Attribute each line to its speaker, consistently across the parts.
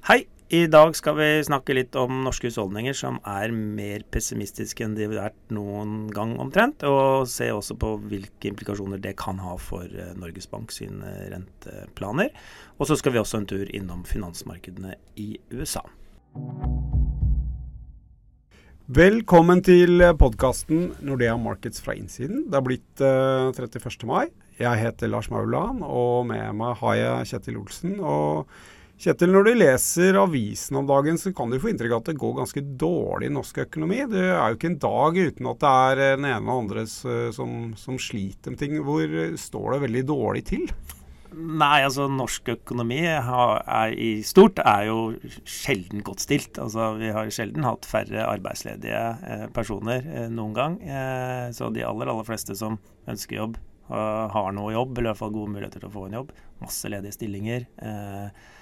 Speaker 1: Hei! I dag skal vi snakke litt om norske husholdninger som er mer pessimistiske enn de har vært noen gang omtrent, og se også på hvilke implikasjoner det kan ha for eh, Norges Bank sine renteplaner. Og så skal vi også en tur innom finansmarkedene i USA.
Speaker 2: Velkommen til podkasten Nordea Markets fra innsiden. Det har blitt uh, 31. mai. Jeg heter Lars Mauland, og med meg har jeg Kjetil Olsen. og Kjetil, når du leser avisen om dagen, så kan du få inntrykk av at det går ganske dårlig i norsk økonomi. Det er jo ikke en dag uten at det er den ene og andre som, som sliter med ting. Hvor står det veldig dårlig til?
Speaker 1: Nei, altså norsk økonomi har, er, i stort er jo sjelden godt stilt. Altså Vi har sjelden hatt færre arbeidsledige eh, personer eh, noen gang. Eh, så de aller, aller fleste som ønsker jobb, har noe jobb, eller i hvert fall gode muligheter til å få en jobb. Masse ledige stillinger. Eh,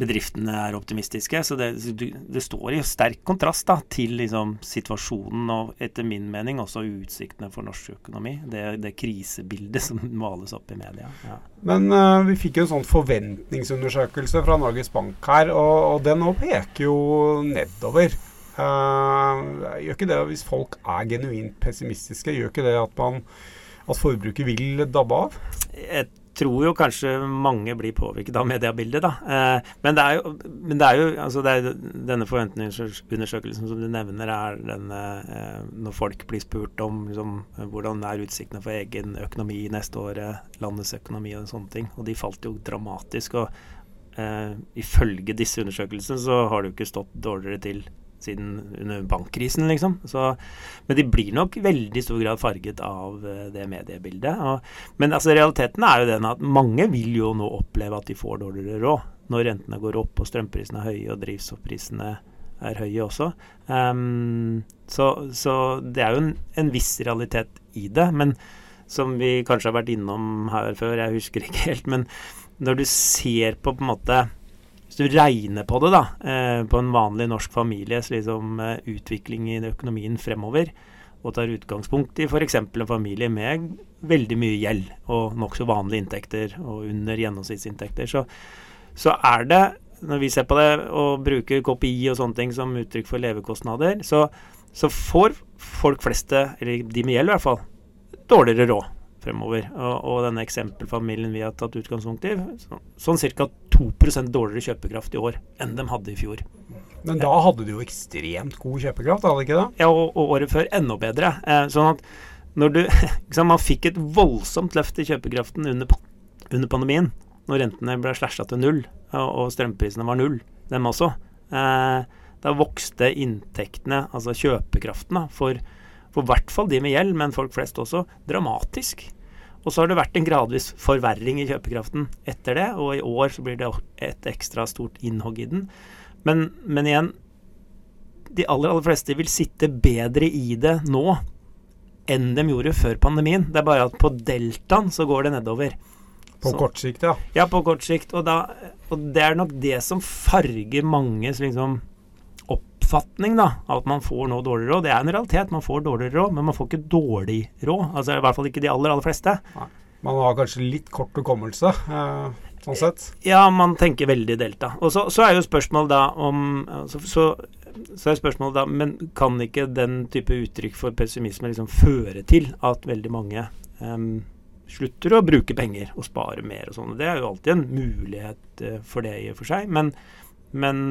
Speaker 1: bedriftene er optimistiske. Så det, det står i sterk kontrast da, til liksom, situasjonen og etter min mening også utsiktene for norsk økonomi. Det, det krisebildet som males opp i media. Ja.
Speaker 2: Men uh, vi fikk jo en sånn forventningsundersøkelse fra Norges Bank her, og, og den nå peker jo nedover. Uh, gjør ikke det hvis folk er genuint pessimistiske, gjør ikke det at, man, at forbruket vil dabbe av?
Speaker 1: Et tror jo kanskje mange blir påvirket av mediebildet, da. Eh, men det er jo, det er jo altså det er denne forventningsundersøkelsen som du nevner, er denne eh, når folk blir spurt om liksom, hvordan er utsiktene for egen økonomi neste år, landets økonomi og sånne ting. Og de falt jo dramatisk. Og Uh, ifølge disse undersøkelsene så har det jo ikke stått dårligere til siden under bankkrisen, liksom. Så, men de blir nok veldig stor grad farget av eh, det mediebildet. Og, men altså, realiteten er jo den at mange vil jo nå oppleve at de får dårligere råd når rentene går opp og strømprisene er høye og drivstoffprisene er høye også. Um, så, så, det er jo en, en, viss realitet i det. Men som vi kanskje har vært innom her før, jeg husker ikke helt, men når du ser på på en måte hvis du regner på det, da, eh, på en vanlig norsk families liksom, eh, utvikling i økonomien fremover, og tar utgangspunkt i f.eks. en familie med veldig mye gjeld og nokså vanlige inntekter og under gjennomsnittsinntekter, så, så, er det, når vi ser på det og bruker KPI og sånne ting som uttrykk for levekostnader, så, så får folk fleste, eller de med gjeld i hvert fall, dårligere råd fremover. Og, og denne eksempelfamilien vi har tatt utgangspunkt i, så, sånn ca. 2% dårligere kjøpekraft i år enn de hadde i fjor.
Speaker 2: Men da hadde de jo ekstremt god kjøpekraft, hadde de ikke det?
Speaker 1: Ja, og, og året før enda bedre. Eh, sånn at når du liksom, Man fikk et voldsomt løft i kjøpekraften under, under pandemien, når rentene ble slasha til null, og, strømprisene var null, dem også. Eh, da vokste inntektene, altså kjøpekraften, for i hvert fall de med gjeld, men folk flest også, dramatisk. Og så har det vært en gradvis forverring i kjøpekraften etter det, og i år så blir det et ekstra stort innhogg i den. Men, men igjen, de aller, aller fleste vil sitte bedre i det nå enn de gjorde før pandemien. Det er bare at på deltaen så går det nedover.
Speaker 2: På så, kort sikt, ja.
Speaker 1: Ja, på kort sikt. Og, da, og det er nok det som farger manges liksom oppfatning da, av at man får nå dårlig råd. Det er en realitet, man får dårligere råd, men man får ikke dårlig råd. Altså I hvert fall ikke de aller, aller fleste. Nei.
Speaker 2: Man har kanskje litt kort hukommelse, eh, sånn sett?
Speaker 1: Ja, man tenker veldig delta. Og så, så er jo spørsmålet da om altså, så, så, er spørsmålet da Men kan ikke den type uttrykk for pessimisme liksom føre til at veldig mange um, slutter å bruke penger og spare mer og sånn? Det er jo alltid en mulighet uh, for det i og for seg. Men, men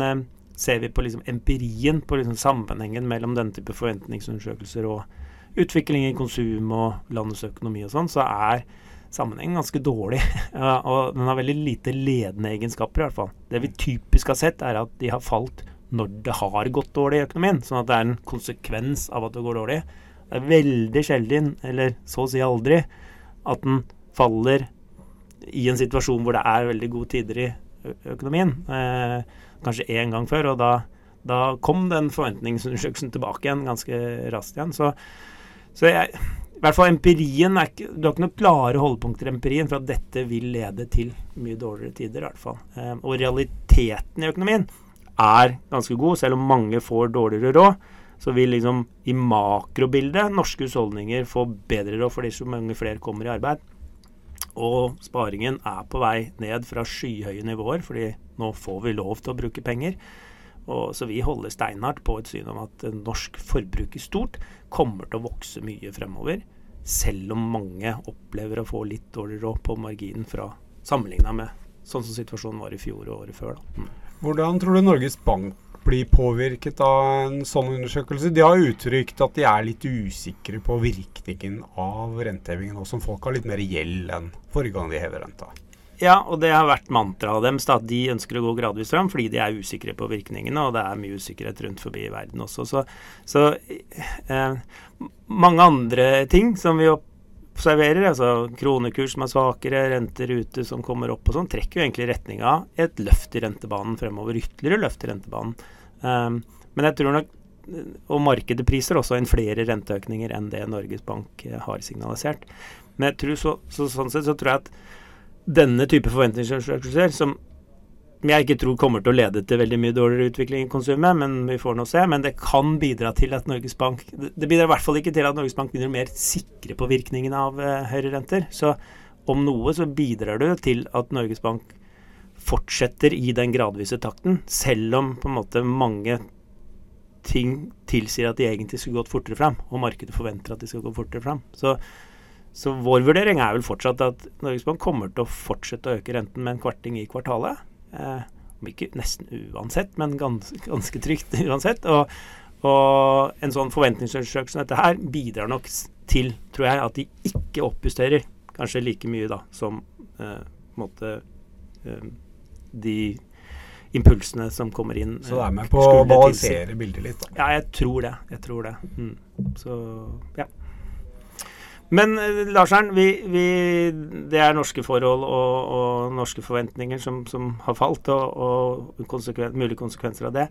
Speaker 1: ser vi på liksom empirien, på liksom sammenhengen mellom denne type forventningsundersøkelser og utvikling i konsum og landets økonomi og sånn, så er sammenhengen ganske dårlig. og den har veldig lite ledende egenskaper, i hvert fall. Det vi typisk har sett, er at de har falt når det har gått dårlig i økonomien. Sånn at det er en konsekvens av at det går dårlig. Det er veldig sjelden, eller så å si aldri, at den faller i en situasjon hvor det er veldig gode tider i økonomien. Eh, kanskje én gang før, og da, da kom den forventningsundersøkelsen tilbake igjen ganske raskt igjen. Så, så jeg, i hvert fall empirien er ikke, Du har ikke noen klare holdepunkter i empirien for at dette vil lede til mye dårligere tider, i hvert fall. Eh, og realiteten i økonomien er ganske god, selv om mange får dårligere råd. Så vil liksom i makrobildet norske husholdninger få bedre råd fordi så mange flere kommer i arbeid. Og sparingen er på vei ned fra skyhøye nivåer, fordi nå får vi lov til å bruke penger. Og, så vi holder steinhardt på et syn om at norsk forbruk i stort kommer til å vokse mye fremover. Selv om mange opplever å få litt dårligere råd på marginen fra sammenligna med sånn som situasjonen var i fjor og året før.
Speaker 2: Mm. Hvordan tror du Norges Bank blir påvirket av en sånn undersøkelse? De har uttrykt at de er litt usikre på virkningen av rentehevingen, og som folk har litt mer gjeld enn forrige gang de hever renta.
Speaker 1: Ja, og det har vært mantraet dem, at de ønsker å gå gradvis fram fordi de er usikre på virkningene, og det er mye usikkerhet rundt forbi i verden også. Så, så eh, mange andre ting som vi observerer, altså kronekurs som er svakere, renter ute som kommer opp og sånn, trekker jo egentlig retning av et løft i rentebanen fremover. Ytterligere løft i rentebanen. Um, men jeg tror nok og markedet priser også inn flere renteøkninger enn det Norges Bank eh, har signalisert. Men jeg tror så, så, sånn sett så tror jeg at denne type forventningsundersøkelser, som jeg ikke tror kommer til å lede til veldig mye dårligere utvikling i konsumet, men vi får nå se. Men det kan bidra til at Norges Bank Det bidrar i hvert fall ikke til at Norges Bank begynner mer sikre på virkningen av eh, høyere renter. Så om noe så bidrar det til at Norges Bank fortsetter i den gradvise takten, selv om på en måte mange ting tilsier at de egentlig skulle gått fortere fram, og markedet forventer at de skal gå fortere fram. Så så vår vurdering er vel fortsatt at Norges Bank kommer til å fortsette å øke renten med en kvarting i kvartalet. Eh, om ikke nesten uansett, men ganske, ganske trygt uansett. Og, og en sånn forventningsundersøkelse som dette her bidrar nok til, tror jeg, at de ikke oppjusterer kanskje like mye da som eh, måte, eh, de impulsene som kommer inn.
Speaker 2: Så det er med på å balansere bildet litt?
Speaker 1: Da. Ja, jeg tror det. Jeg tror det. Mm. Så ja. Men eh, vi, vi, det er norske forhold og, og norske forventninger som, som, har falt, og, og konsekven, mulige konsekvenser av det.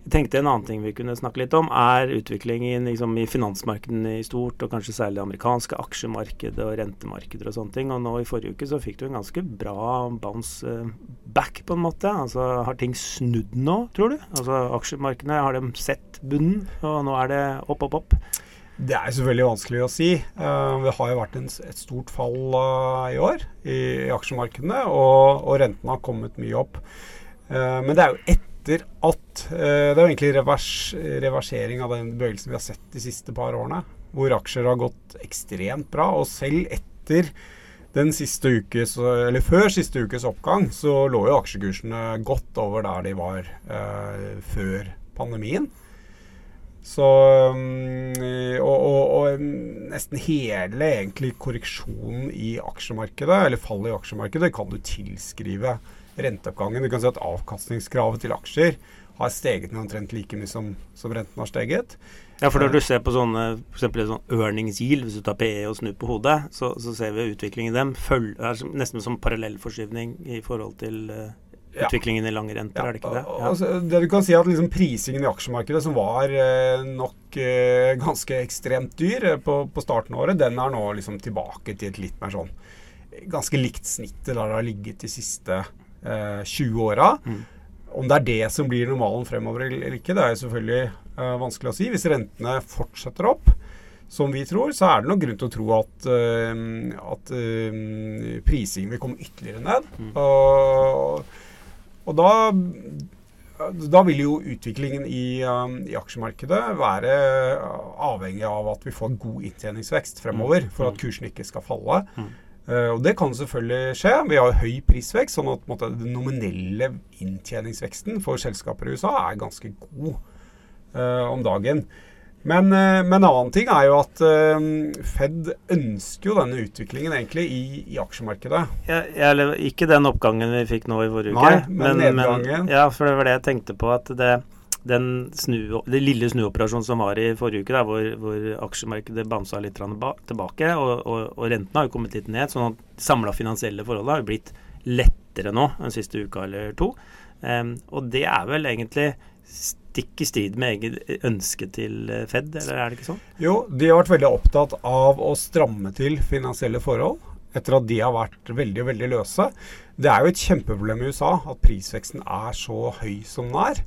Speaker 1: Jeg tenkte En annen ting vi kunne snakke litt om, er utviklingen liksom, i finansmarkedene i stort, og kanskje særlig det amerikanske aksjemarkedet og rentemarkeder og sånne ting. Og nå I forrige uke så fikk du en ganske bra bounce eh, back, på en måte. Altså Har ting snudd nå, tror du? Altså Aksjemarkedene, har de sett bunnen, og nå er det opp, opp, opp?
Speaker 2: Det er selvfølgelig vanskelig å si. Uh, det har jo vært en, et stort fall uh, i år i, i aksjemarkedene, og, og rentene har kommet mye opp. Uh, men det er jo etter at Det er jo egentlig revers, reversering av den bevegelsen vi har sett de siste par årene, hvor aksjer har gått ekstremt bra. Og selv etter den siste ukes, eller før siste ukes oppgang, så lå jo aksjekursene godt over der de var før pandemien. Så mm, og, og, og, nesten hele egentlig korreksjonen i aksjemarkedet, eller fallet i aksjemarkedet, kan du tilskrive renteoppgangen. Du kan si at avkastningskravet til aksjer har steget med omtrent like mye som, som renten har steget.
Speaker 1: Ja, for når du ser på sånne f.eks. sånn earnings yield, hvis du tar PE og snur på hodet, så, så ser vi utviklingen i dem følge, nesten som parallellforskyvning i forhold til uh, utviklingen i lange renter, ja. er det ikke det?
Speaker 2: Ja. Altså, det du kan si at liksom Prisingen i aksjemarkedet, som var eh, nok eh, ganske ekstremt dyr eh, på, på, starten av året, den er nå liksom tilbake til et litt mer sånn ganske likt snittet der det har ligget de siste eh, 20 åra. Mm. Om det er det som blir normalen fremover eller ikke, det er selvfølgelig eh, vanskelig å si. Hvis rentene fortsetter opp, som vi tror, så er det nok grunn til å tro at, at prisingen vil komme ytterligere ned. Mm. Og og da, da vil jo utviklingen i, um, i, aksjemarkedet være avhengig av at vi får god inntjeningsvekst fremover mm. for at mm. kursen ikke skal falle. Uh, og Det kan selvfølgelig skje. Vi har høy prisvekst, sånn at måte, den nominelle inntjeningsveksten for selskaper i USA er ganske god uh, om dagen. Men, eh, men, en annen ting er jo at uh, Fed ønsker jo denne utviklingen egentlig i, i aksjemarkedet.
Speaker 1: Ja, jeg, ikke den oppgangen vi fikk nå i forrige uke.
Speaker 2: Nei, men, men nedgangen.
Speaker 1: Men, ja, for det var det jeg tenkte på. at det, den snu, det lille snuoperasjonen som var i forrige uke, da, hvor, hvor aksjemarkedet bamsa litt tilbake, og, og, og rentene har jo kommet litt ned, sånn at samla finansielle forhold har jo blitt lettere nå den siste uka eller to. Um, og det er vel egentlig stikk i strid med eget ønske til eh, Fed, eller er det ikke sånn?
Speaker 2: Jo, de har vært veldig opptatt av å stramme til finansielle forhold etter at de har vært veldig veldig løse. Det er jo et kjempeproblem i USA at prisveksten er så høy som den er.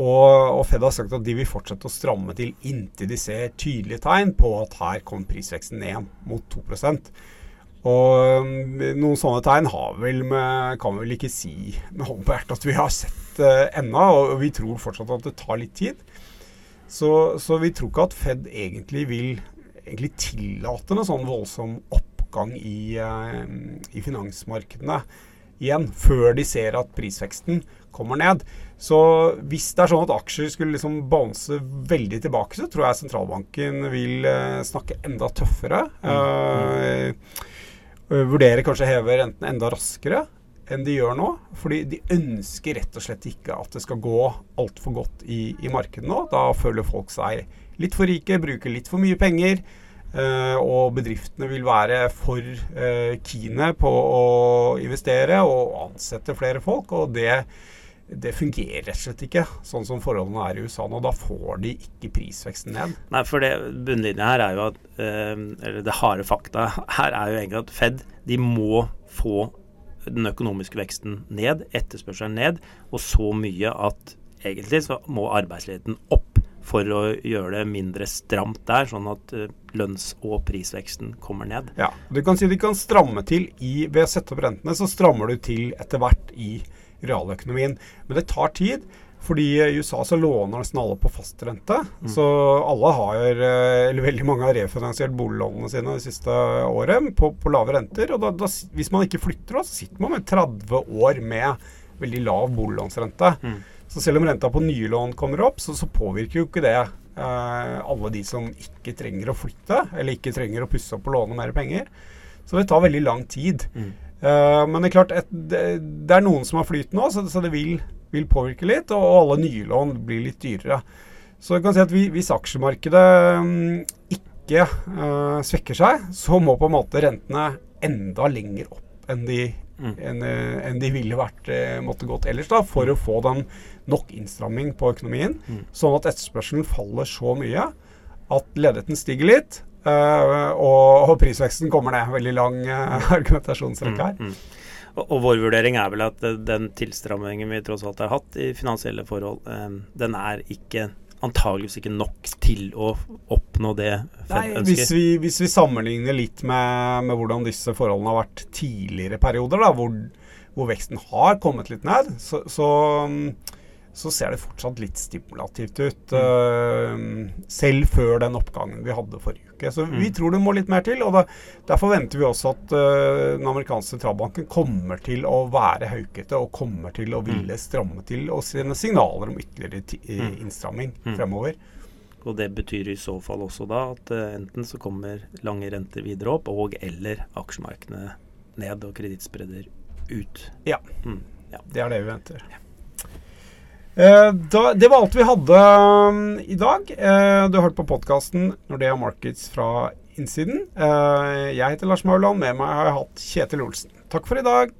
Speaker 2: Og, og, Fed har sagt at de vil fortsette å stramme til inntil de ser tydelige tegn på at her kommer prisveksten ned mot 2 Og mm, noen sånne tegn har vel med, kan vi vel ikke si med hånden på hjertet at vi har sett uh, ennå, og vi tror fortsatt at det tar litt tid. Så, så vi tror ikke at Fed egentlig vil egentlig tillate noe sånn voldsom oppgang i, uh, i finansmarkedene igjen, før de ser at prisveksten kommer ned. Så hvis det er sånn at aksjer skulle liksom bounce veldig tilbake, så tror jeg sentralbanken vil uh, snakke enda tøffere. Uh, uh, vurdere kanskje å heve renten enda raskere enn de gjør nå. Fordi de ønsker rett og slett ikke at det skal gå altfor godt i, i markedet nå. Da føler folk seg litt for rike, bruker litt for mye penger. Uh, og bedriftene vil være for uh, keene på å investere og ansette flere folk. Og det, det, fungerer rett og slett ikke sånn som forholdene er i USA nå. Da får de ikke prisveksten ned.
Speaker 1: Nei, for det bunnlinja her er jo at uh, Eller det harde fakta her er jo egentlig at Fed de må få den økonomiske veksten ned, etterspørselen ned, og så mye at egentlig så må arbeidsledigheten opp for å gjøre det mindre stramt der, sånn at uh, lønns- og prisveksten kommer ned.
Speaker 2: Ja, du kan si de kan stramme til i, ved å sette opp rentene, så strammer du til etter hvert i realøkonomien. Men det tar tid. Fordi i USA så låner nesten alle på fastrente. Mm. Så alle har, eh, eller veldig mange har refinansiert boliglånene sine det siste året på, på lave renter. Og da, da, hvis man ikke flytter, da, så sitter man med 30 år med veldig lav boliglånsrente. Mm. Så selv om renta på nye lån kommer opp, så, så påvirker jo ikke det eh, alle de som ikke trenger å flytte, eller ikke trenger å pusse opp og låne mer penger. Så det tar veldig lang tid. Mm. Eh, men det er klart, et, det, er noen som har flyt nå, så, så det vil, vil, påvirke litt. Og, alle nye lån blir litt dyrere. Så du kan si at vi, hvis aksjemarkedet um, ikke uh, svekker seg, så må på en måte rentene enda lenger opp enn de mm. enn, eh, enn de ville vært måtte gått ellers, da, for å få den nok innstramming på økonomien. Mm. Sånn at etterspørselen faller så mye at ledigheten stiger litt, uh, og, og, prisveksten kommer ned. Veldig lang uh, argumentasjonsrekke her. Mm, mm.
Speaker 1: Og, og, vår vurdering er vel at den tilstrammingen vi tross alt har hatt i finansielle forhold, den er ikke antageligvis ikke nok til å oppnå det Fed Nei, ønsker.
Speaker 2: Hvis vi, hvis vi, sammenligner litt med, med, hvordan disse forholdene har vært tidligere perioder, da, hvor, hvor veksten har kommet litt ned, så, så så ser det fortsatt litt stimulativt ut. Mm. Uh, selv før den oppgangen vi hadde forrige uke. Så mm. vi tror det må litt mer til. og da, Derfor venter vi også at uh, den amerikanske sentralbanken kommer til å være haukete og kommer til å mm. ville stramme til og sende signaler om ytterligere mm. innstramming mm. fremover.
Speaker 1: Og Det betyr i så fall også da at uh, enten så kommer lange renter videre opp, og eller aksjemarkedene ned og kredittspredder ut.
Speaker 2: Ja. Ja. Det er det vi venter. Ja. Eh, da, det var alt vi hadde um, i dag. Uh, du har hørt på podkasten Nordea Markets fra innsiden. Uh, jeg heter Lars Mauland. Med meg har jeg hatt Kjetil Olsen. Takk for i dag.